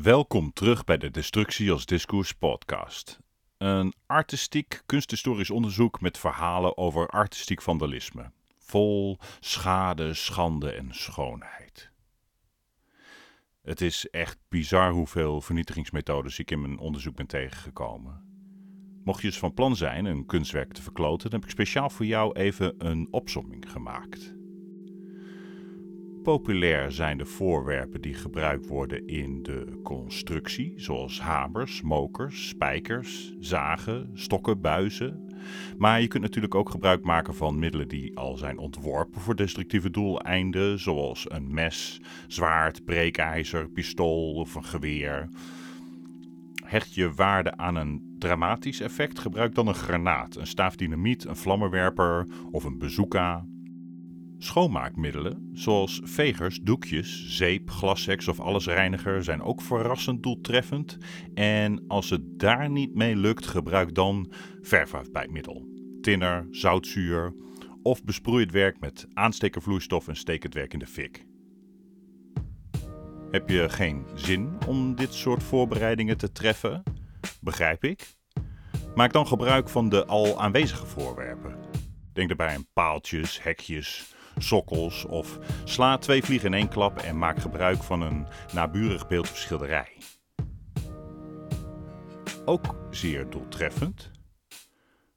Welkom terug bij de Destructie als Discours podcast. Een artistiek kunsthistorisch onderzoek met verhalen over artistiek vandalisme. Vol schade, schande en schoonheid. Het is echt bizar hoeveel vernietigingsmethodes ik in mijn onderzoek ben tegengekomen. Mocht je dus van plan zijn een kunstwerk te verkloten, dan heb ik speciaal voor jou even een opsomming gemaakt. Populair zijn de voorwerpen die gebruikt worden in de constructie, zoals hamers, mokers, spijkers, zagen, stokken, buizen. Maar je kunt natuurlijk ook gebruik maken van middelen die al zijn ontworpen voor destructieve doeleinden, zoals een mes, zwaard, breekijzer, pistool of een geweer. Hecht je waarde aan een dramatisch effect, gebruik dan een granaat, een staaf dynamiet, een vlammenwerper of een bazooka. Schoonmaakmiddelen, zoals vegers, doekjes, zeep, glasseks of allesreiniger, zijn ook verrassend doeltreffend. En als het daar niet mee lukt, gebruik dan verfafbijtmiddel, tinner, zoutzuur of besproei het werk met aanstekervloeistof en steek het werk in de fik. Heb je geen zin om dit soort voorbereidingen te treffen? Begrijp ik. Maak dan gebruik van de al aanwezige voorwerpen. Denk daarbij aan paaltjes, hekjes, sokkels of sla twee vliegen in één klap en maak gebruik van een naburig beeld. Ook zeer doeltreffend.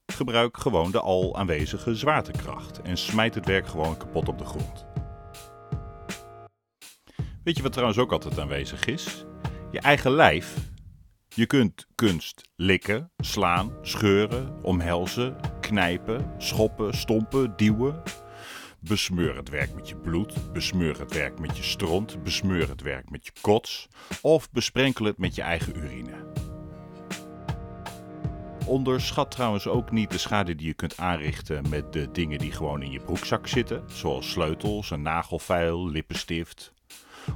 Gebruik gewoon de al aanwezige zwaartekracht en smijt het werk gewoon kapot op de grond. Weet je wat trouwens ook altijd aanwezig is? Je eigen lijf. Je kunt kunst likken, slaan, scheuren, omhelzen, knijpen, schoppen, stompen, duwen. Besmeur het werk met je bloed, besmeur het werk met je stront, besmeur het werk met je kots of besprenkel het met je eigen urine. Onderschat trouwens ook niet de schade die je kunt aanrichten met de dingen die gewoon in je broekzak zitten, zoals sleutels, een nagelfeil, lippenstift.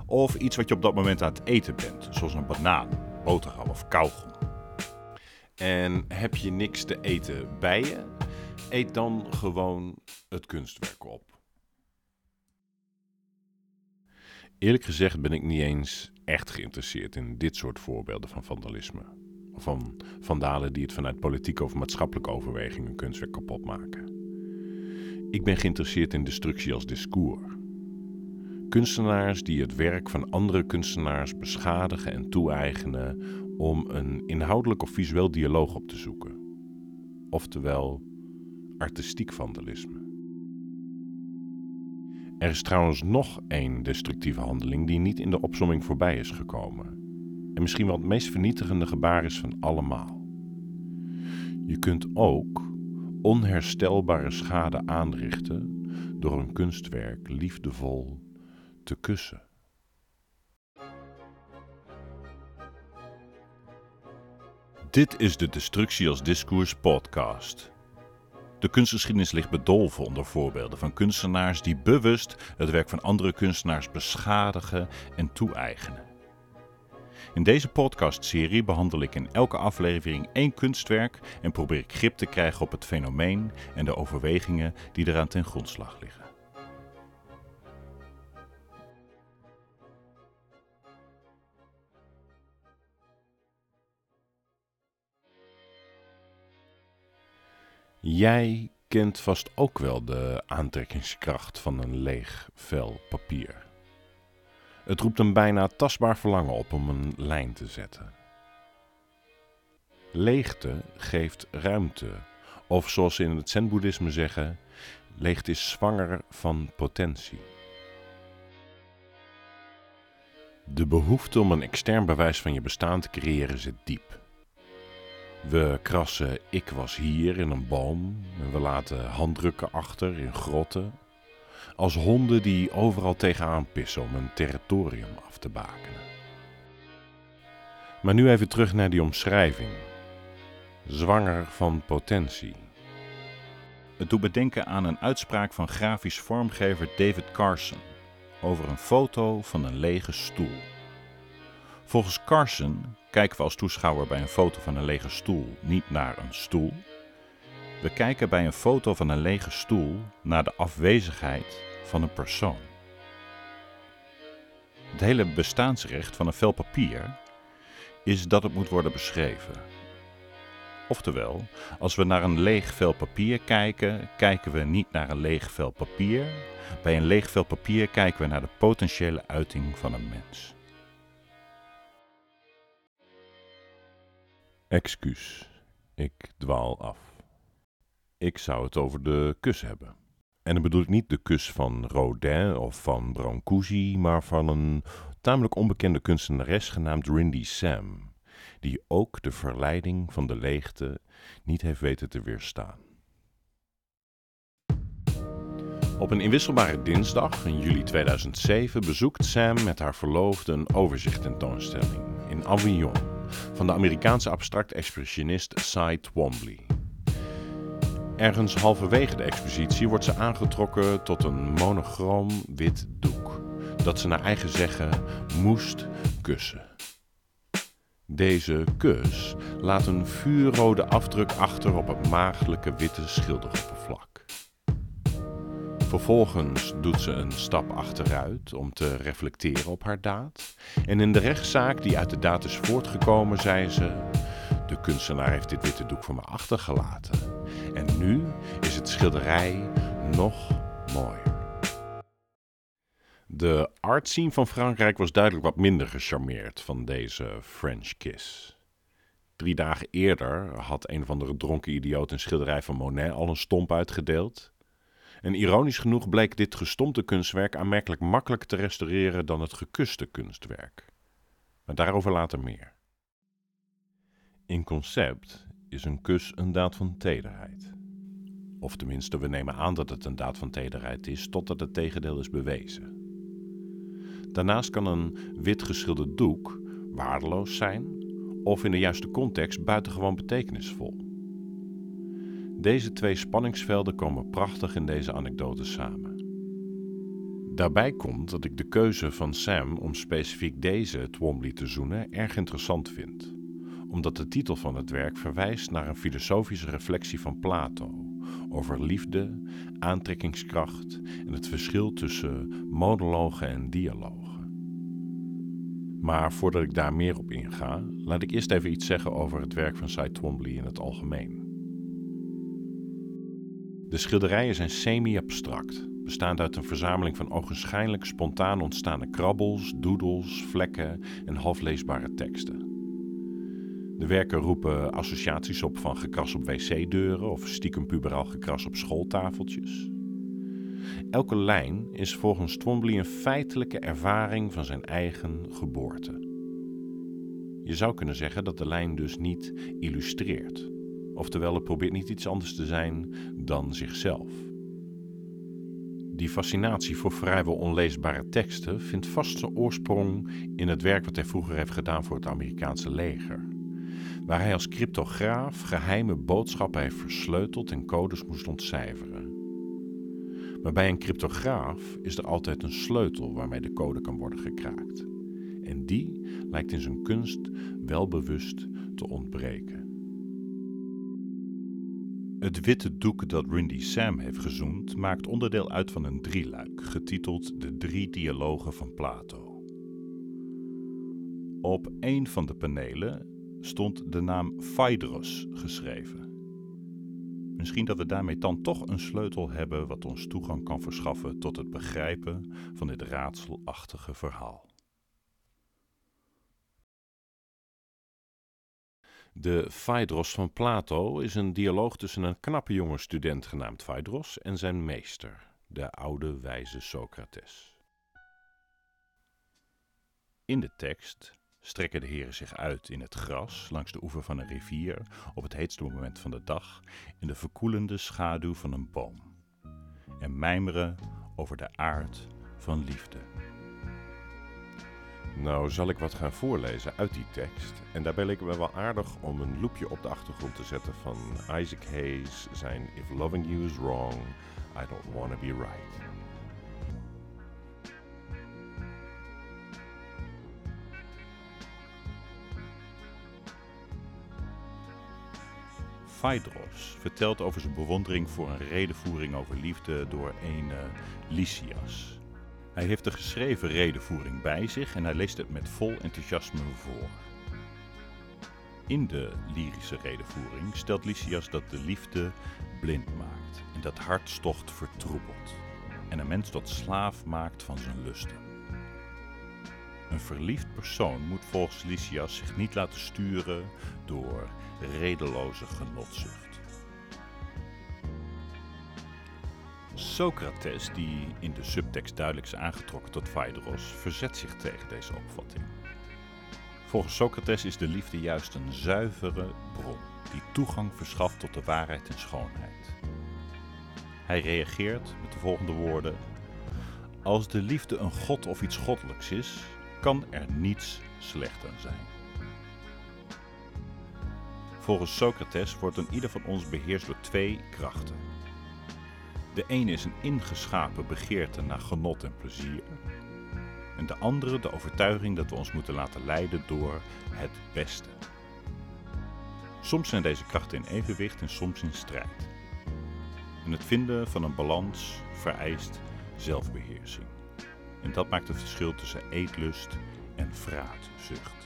Of iets wat je op dat moment aan het eten bent, zoals een banaan, boterham of kauwgom. En heb je niks te eten bij je? Eet dan gewoon het kunstwerk op. Eerlijk gezegd ben ik niet eens echt geïnteresseerd in dit soort voorbeelden van vandalisme. Of van vandalen die het vanuit politieke of maatschappelijke overwegingen kunstwerk kapot maken. Ik ben geïnteresseerd in destructie als discours. Kunstenaars die het werk van andere kunstenaars beschadigen en toe-eigenen om een inhoudelijk of visueel dialoog op te zoeken. Oftewel artistiek vandalisme. Er is trouwens nog één destructieve handeling die niet in de opsomming voorbij is gekomen. En misschien wel het meest vernietigende gebaar is van allemaal. Je kunt ook onherstelbare schade aanrichten door een kunstwerk liefdevol te kussen. Dit is de Destructie als Discours podcast. De kunstgeschiedenis ligt bedolven onder voorbeelden van kunstenaars die bewust het werk van andere kunstenaars beschadigen en toe-eigenen. In deze podcastserie behandel ik in elke aflevering één kunstwerk en probeer ik grip te krijgen op het fenomeen en de overwegingen die eraan ten grondslag liggen. Jij kent vast ook wel de aantrekkingskracht van een leeg vel papier. Het roept een bijna tastbaar verlangen op om een lijn te zetten. Leegte geeft ruimte, of zoals ze in het Zen-boeddhisme zeggen, leegte is zwanger van potentie. De behoefte om een extern bewijs van je bestaan te creëren zit diep. We krassen ik was hier in een boom en we laten handdrukken achter in grotten. Als honden die overal tegenaan pissen om een territorium af te bakenen. Maar nu even terug naar die omschrijving. Zwanger van potentie. Het doet bedenken aan een uitspraak van grafisch vormgever David Carson over een foto van een lege stoel. Volgens Carson kijken we als toeschouwer bij een foto van een lege stoel niet naar een stoel. We kijken bij een foto van een lege stoel naar de afwezigheid van een persoon. Het hele bestaansrecht van een vel papier is dat het moet worden beschreven. Oftewel, als we naar een leeg vel papier kijken, kijken we niet naar een leeg vel papier. Bij een leeg vel papier kijken we naar de potentiële uiting van een mens. Excuus, ik dwaal af. Ik zou het over de kus hebben. En dan bedoel ik niet de kus van Rodin of van Brancusi, maar van een tamelijk onbekende kunstenares genaamd Rindy Sam, die ook de verleiding van de leegte niet heeft weten te weerstaan. Op een inwisselbare dinsdag in juli 2007 bezoekt Sam met haar verloofde een overzichttentoonstelling in Avignon van de Amerikaanse abstract-expressionist Cy Twombly. Ergens halverwege de expositie wordt ze aangetrokken tot een monochroom wit doek, dat ze naar eigen zeggen moest kussen. Deze kus laat een vuurrode afdruk achter op het maagdelijke witte schilderoppervlak. Vervolgens doet ze een stap achteruit om te reflecteren op haar daad. En in de rechtszaak die uit de daad is voortgekomen, zei ze: De kunstenaar heeft dit witte doek voor me achtergelaten. En nu is het schilderij nog mooier. De art scene van Frankrijk was duidelijk wat minder gecharmeerd van deze French kiss. Drie dagen eerder had een van de dronken idioot een schilderij van Monet al een stomp uitgedeeld. En ironisch genoeg bleek dit gestompte kunstwerk aanmerkelijk makkelijker te restaureren dan het gekuste kunstwerk. Maar daarover later meer. In concept is een kus een daad van tederheid. Of tenminste, we nemen aan dat het een daad van tederheid is, totdat het tegendeel is bewezen. Daarnaast kan een wit geschilderd doek waardeloos zijn of in de juiste context buitengewoon betekenisvol. Deze twee spanningsvelden komen prachtig in deze anekdote samen. Daarbij komt dat ik de keuze van Sam om specifiek deze Twombly te zoenen erg interessant vind, omdat de titel van het werk verwijst naar een filosofische reflectie van Plato over liefde, aantrekkingskracht en het verschil tussen monologen en dialogen. Maar voordat ik daar meer op inga, laat ik eerst even iets zeggen over het werk van Cy Twombly in het algemeen. De schilderijen zijn semi-abstract, bestaand uit een verzameling van ogenschijnlijk spontaan ontstaande krabbels, doodles, vlekken en halfleesbare teksten. De werken roepen associaties op van gekras op wc-deuren of stiekem puberaal gekras op schooltafeltjes. Elke lijn is volgens Twombly een feitelijke ervaring van zijn eigen geboorte. Je zou kunnen zeggen dat de lijn dus niet illustreert, oftewel het probeert niet iets anders te zijn dan zichzelf. Die fascinatie voor vrijwel onleesbare teksten vindt vast zijn oorsprong in het werk wat hij vroeger heeft gedaan voor het Amerikaanse leger waar hij als cryptograaf geheime boodschappen heeft versleuteld en codes moest ontcijferen. Maar bij een cryptograaf is er altijd een sleutel waarmee de code kan worden gekraakt. En die lijkt in zijn kunst welbewust te ontbreken. Het witte doek dat Rindy Sam heeft gezoend maakt onderdeel uit van een drieluik, getiteld De Drie Dialogen van Plato. Op een van de panelen stond de naam Phaedros geschreven. Misschien dat we daarmee dan toch een sleutel hebben wat ons toegang kan verschaffen tot het begrijpen van dit raadselachtige verhaal. De Phaedros van Plato is een dialoog tussen een knappe jonge student genaamd Phaedros en zijn meester, de oude wijze Socrates. In de tekst strekken de heren zich uit in het gras langs de oever van een rivier op het heetste moment van de dag in de verkoelende schaduw van een boom en mijmeren over de aard van liefde. Nou zal ik wat gaan voorlezen uit die tekst. En daarbij leek het wel aardig om een loopje op de achtergrond te zetten van Isaac Hayes zijn If Loving You Is Wrong, I Don't Wanna Be Right. Phaedros vertelt over zijn bewondering voor een redenvoering over liefde door een Lysias. Hij heeft de geschreven redenvoering bij zich en hij leest het met vol enthousiasme voor. In de lyrische redenvoering stelt Lysias dat de liefde blind maakt en dat hartstocht vertroebelt en een mens tot slaaf maakt van zijn lusten. Een verliefd persoon moet volgens Lysias zich niet laten sturen door redeloze genotzucht. Socrates, die in de subtekst duidelijk is aangetrokken tot Phaedros, verzet zich tegen deze opvatting. Volgens Socrates is de liefde juist een zuivere bron die toegang verschaft tot de waarheid en schoonheid. Hij reageert met de volgende woorden: Als de liefde een god of iets goddelijks is, kan er niets slecht aan zijn. Volgens Socrates wordt een ieder van ons beheerst door twee krachten. De ene is een ingeschapen begeerte naar genot en plezier. En de andere de overtuiging dat we ons moeten laten leiden door het beste. Soms zijn deze krachten in evenwicht en soms in strijd. En het vinden van een balans vereist zelfbeheersing. En dat maakt het verschil tussen eetlust en vraatzucht.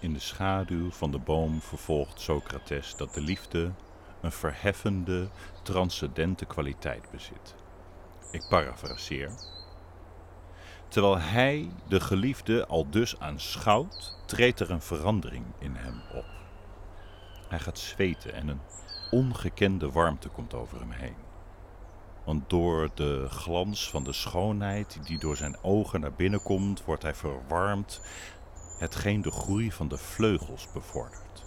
In de schaduw van de boom vervolgt Socrates dat de liefde een verheffende, transcendente kwaliteit bezit. Ik parafraseer. Terwijl hij de geliefde al dus aanschouwt, treedt er een verandering in hem op. Hij gaat zweten en een ongekende warmte komt over hem heen. Want door de glans van de schoonheid die door zijn ogen naar binnen komt, wordt hij verwarmd, hetgeen de groei van de vleugels bevordert.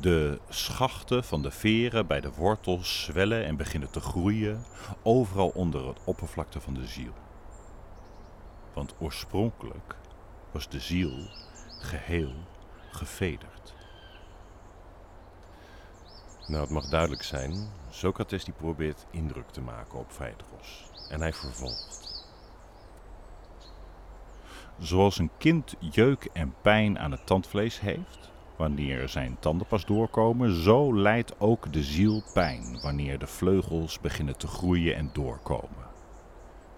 De schachten van de veren bij de wortels zwellen en beginnen te groeien, overal onder het oppervlakte van de ziel. Want oorspronkelijk was de ziel geheel gevederd. Nou, het mag duidelijk zijn, Socrates die probeert indruk te maken op Phaedros. En hij vervolgt. Zoals een kind jeuk en pijn aan het tandvlees heeft, wanneer zijn tanden pas doorkomen, zo lijdt ook de ziel pijn wanneer de vleugels beginnen te groeien en doorkomen.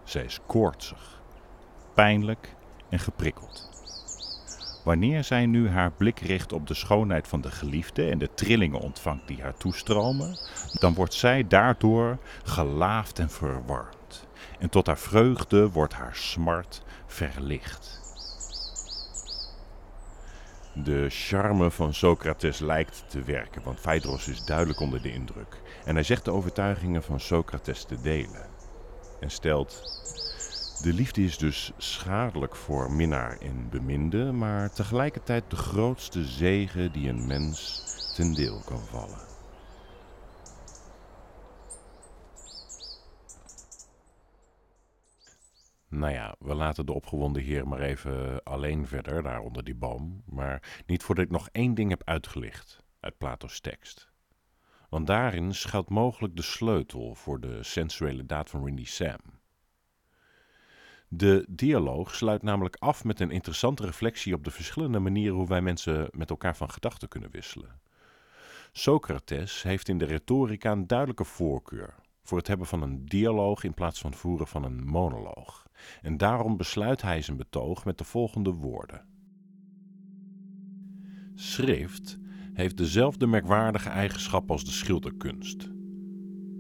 Zij is koortsig, pijnlijk en geprikkeld. Wanneer zij nu haar blik richt op de schoonheid van de geliefde en de trillingen ontvangt die haar toestromen, dan wordt zij daardoor gelaafd en verwarmd. En tot haar vreugde wordt haar smart verlicht. De charme van Socrates lijkt te werken, want Phaedros is duidelijk onder de indruk. En hij zegt de overtuigingen van Socrates te delen. En stelt de liefde is dus schadelijk voor minnaar en beminde, maar tegelijkertijd de grootste zegen die een mens ten deel kan vallen. Nou ja, we laten de opgewonden heer maar even alleen verder, daar onder die boom. Maar niet voordat ik nog één ding heb uitgelicht uit Plato's tekst. Want daarin schuilt mogelijk de sleutel voor de sensuele daad van Rindy Sam. De dialoog sluit namelijk af met een interessante reflectie op de verschillende manieren hoe wij mensen met elkaar van gedachten kunnen wisselen. Socrates heeft in de retorica een duidelijke voorkeur voor het hebben van een dialoog in plaats van voeren van een monoloog. En daarom besluit hij zijn betoog met de volgende woorden. Schrift heeft dezelfde merkwaardige eigenschap als de schilderkunst.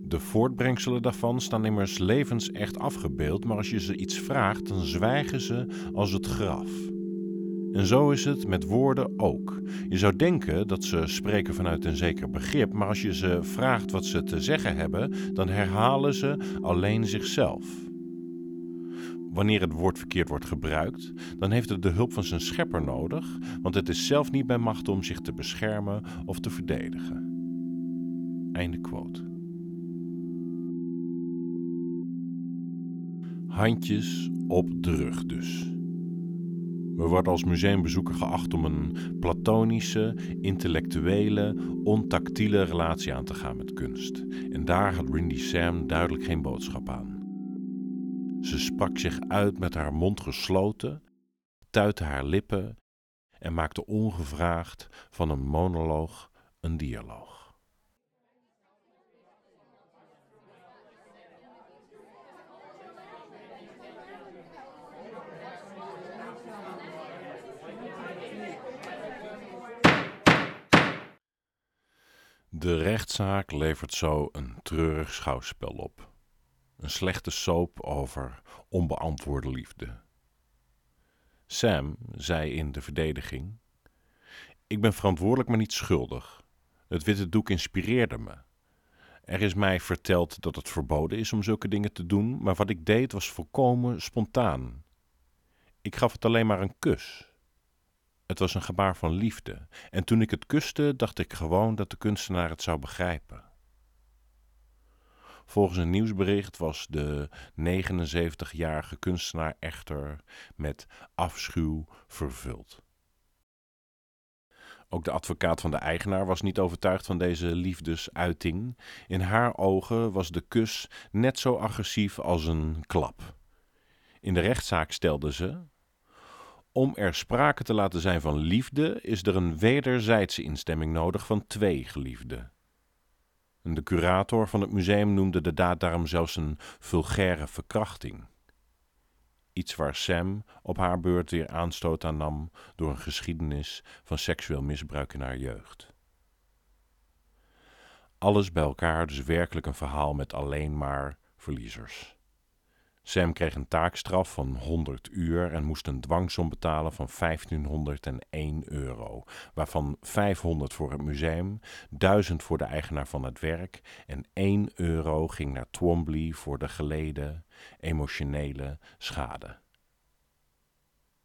De voortbrengselen daarvan staan immers levensecht afgebeeld, maar als je ze iets vraagt, dan zwijgen ze als het graf. En zo is het met woorden ook. Je zou denken dat ze spreken vanuit een zeker begrip, maar als je ze vraagt wat ze te zeggen hebben, dan herhalen ze alleen zichzelf. Wanneer het woord verkeerd wordt gebruikt, dan heeft het de hulp van zijn schepper nodig, want het is zelf niet bij macht om zich te beschermen of te verdedigen. Einde quote. Handjes op de rug dus. We worden als museumbezoeker geacht om een platonische, intellectuele, ontactiele relatie aan te gaan met kunst. En daar had Rindy Sam duidelijk geen boodschap aan. Ze sprak zich uit met haar mond gesloten, tuitte haar lippen en maakte ongevraagd van een monoloog een dialoog. De rechtszaak levert zo een treurig schouwspel op. Een slechte soap over onbeantwoorde liefde. Sam zei in de verdediging: Ik ben verantwoordelijk, maar niet schuldig. Het witte doek inspireerde me. Er is mij verteld dat het verboden is om zulke dingen te doen, maar wat ik deed was volkomen spontaan. Ik gaf het alleen maar een kus. Het was een gebaar van liefde, en toen ik het kuste, dacht ik gewoon dat de kunstenaar het zou begrijpen. Volgens een nieuwsbericht was de 79-jarige kunstenaar echter met afschuw vervuld. Ook de advocaat van de eigenaar was niet overtuigd van deze liefdesuiting. In haar ogen was de kus net zo agressief als een klap. In de rechtszaak stelde ze: Om er sprake te laten zijn van liefde, is er een wederzijdse instemming nodig van twee geliefden. De curator van het museum noemde de daad daarom zelfs een vulgaire verkrachting. Iets waar Sam op haar beurt weer aanstoot aan nam door een geschiedenis van seksueel misbruik in haar jeugd. Alles bij elkaar dus werkelijk een verhaal met alleen maar verliezers. Sam kreeg een taakstraf van 100 uur en moest een dwangsom betalen van 1501 euro, waarvan 500 voor het museum, 1000 voor de eigenaar van het werk en 1 euro ging naar Twombly voor de geleden emotionele schade.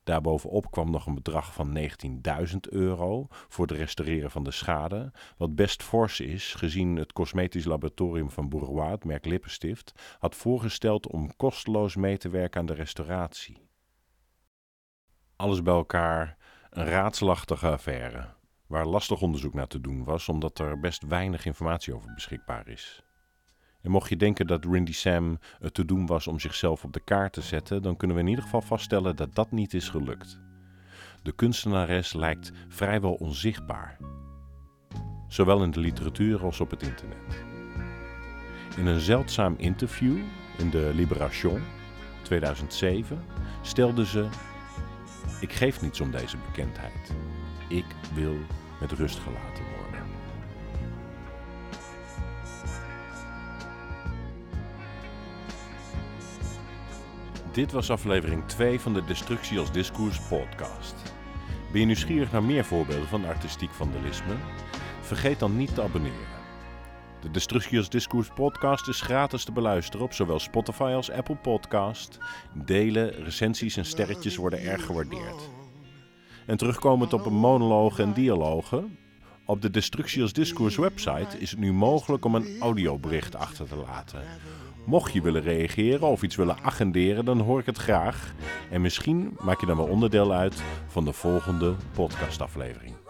Daarbovenop kwam nog een bedrag van 19.000 euro voor het restaureren van de schade, wat best fors is gezien het cosmetisch laboratorium van Bourgeois, merk Lippenstift, had voorgesteld om kosteloos mee te werken aan de restauratie. Alles bij elkaar een raadselachtige affaire, waar lastig onderzoek naar te doen was omdat er best weinig informatie over beschikbaar is. En mocht je denken dat Rindy Sam het te doen was om zichzelf op de kaart te zetten, dan kunnen we in ieder geval vaststellen dat dat niet is gelukt. De kunstenares lijkt vrijwel onzichtbaar, zowel in de literatuur als op het internet. In een zeldzaam interview in de Libération 2007 stelde ze: Ik geef niets om deze bekendheid. Ik wil met rust gelaten worden. Dit was aflevering 2 van de Destructie als Discours podcast. Ben je nieuwsgierig naar meer voorbeelden van artistiek vandalisme? Vergeet dan niet te abonneren. De Destructie als Discours podcast is gratis te beluisteren op zowel Spotify als Apple Podcast. Delen, recensies en sterretjes worden erg gewaardeerd. En terugkomend op een monologen en dialogen, op de Destructie als Discours website is het nu mogelijk om een audiobericht achter te laten. Mocht je willen reageren of iets willen agenderen, dan hoor ik het graag. En misschien maak je dan wel onderdeel uit van de volgende podcastaflevering.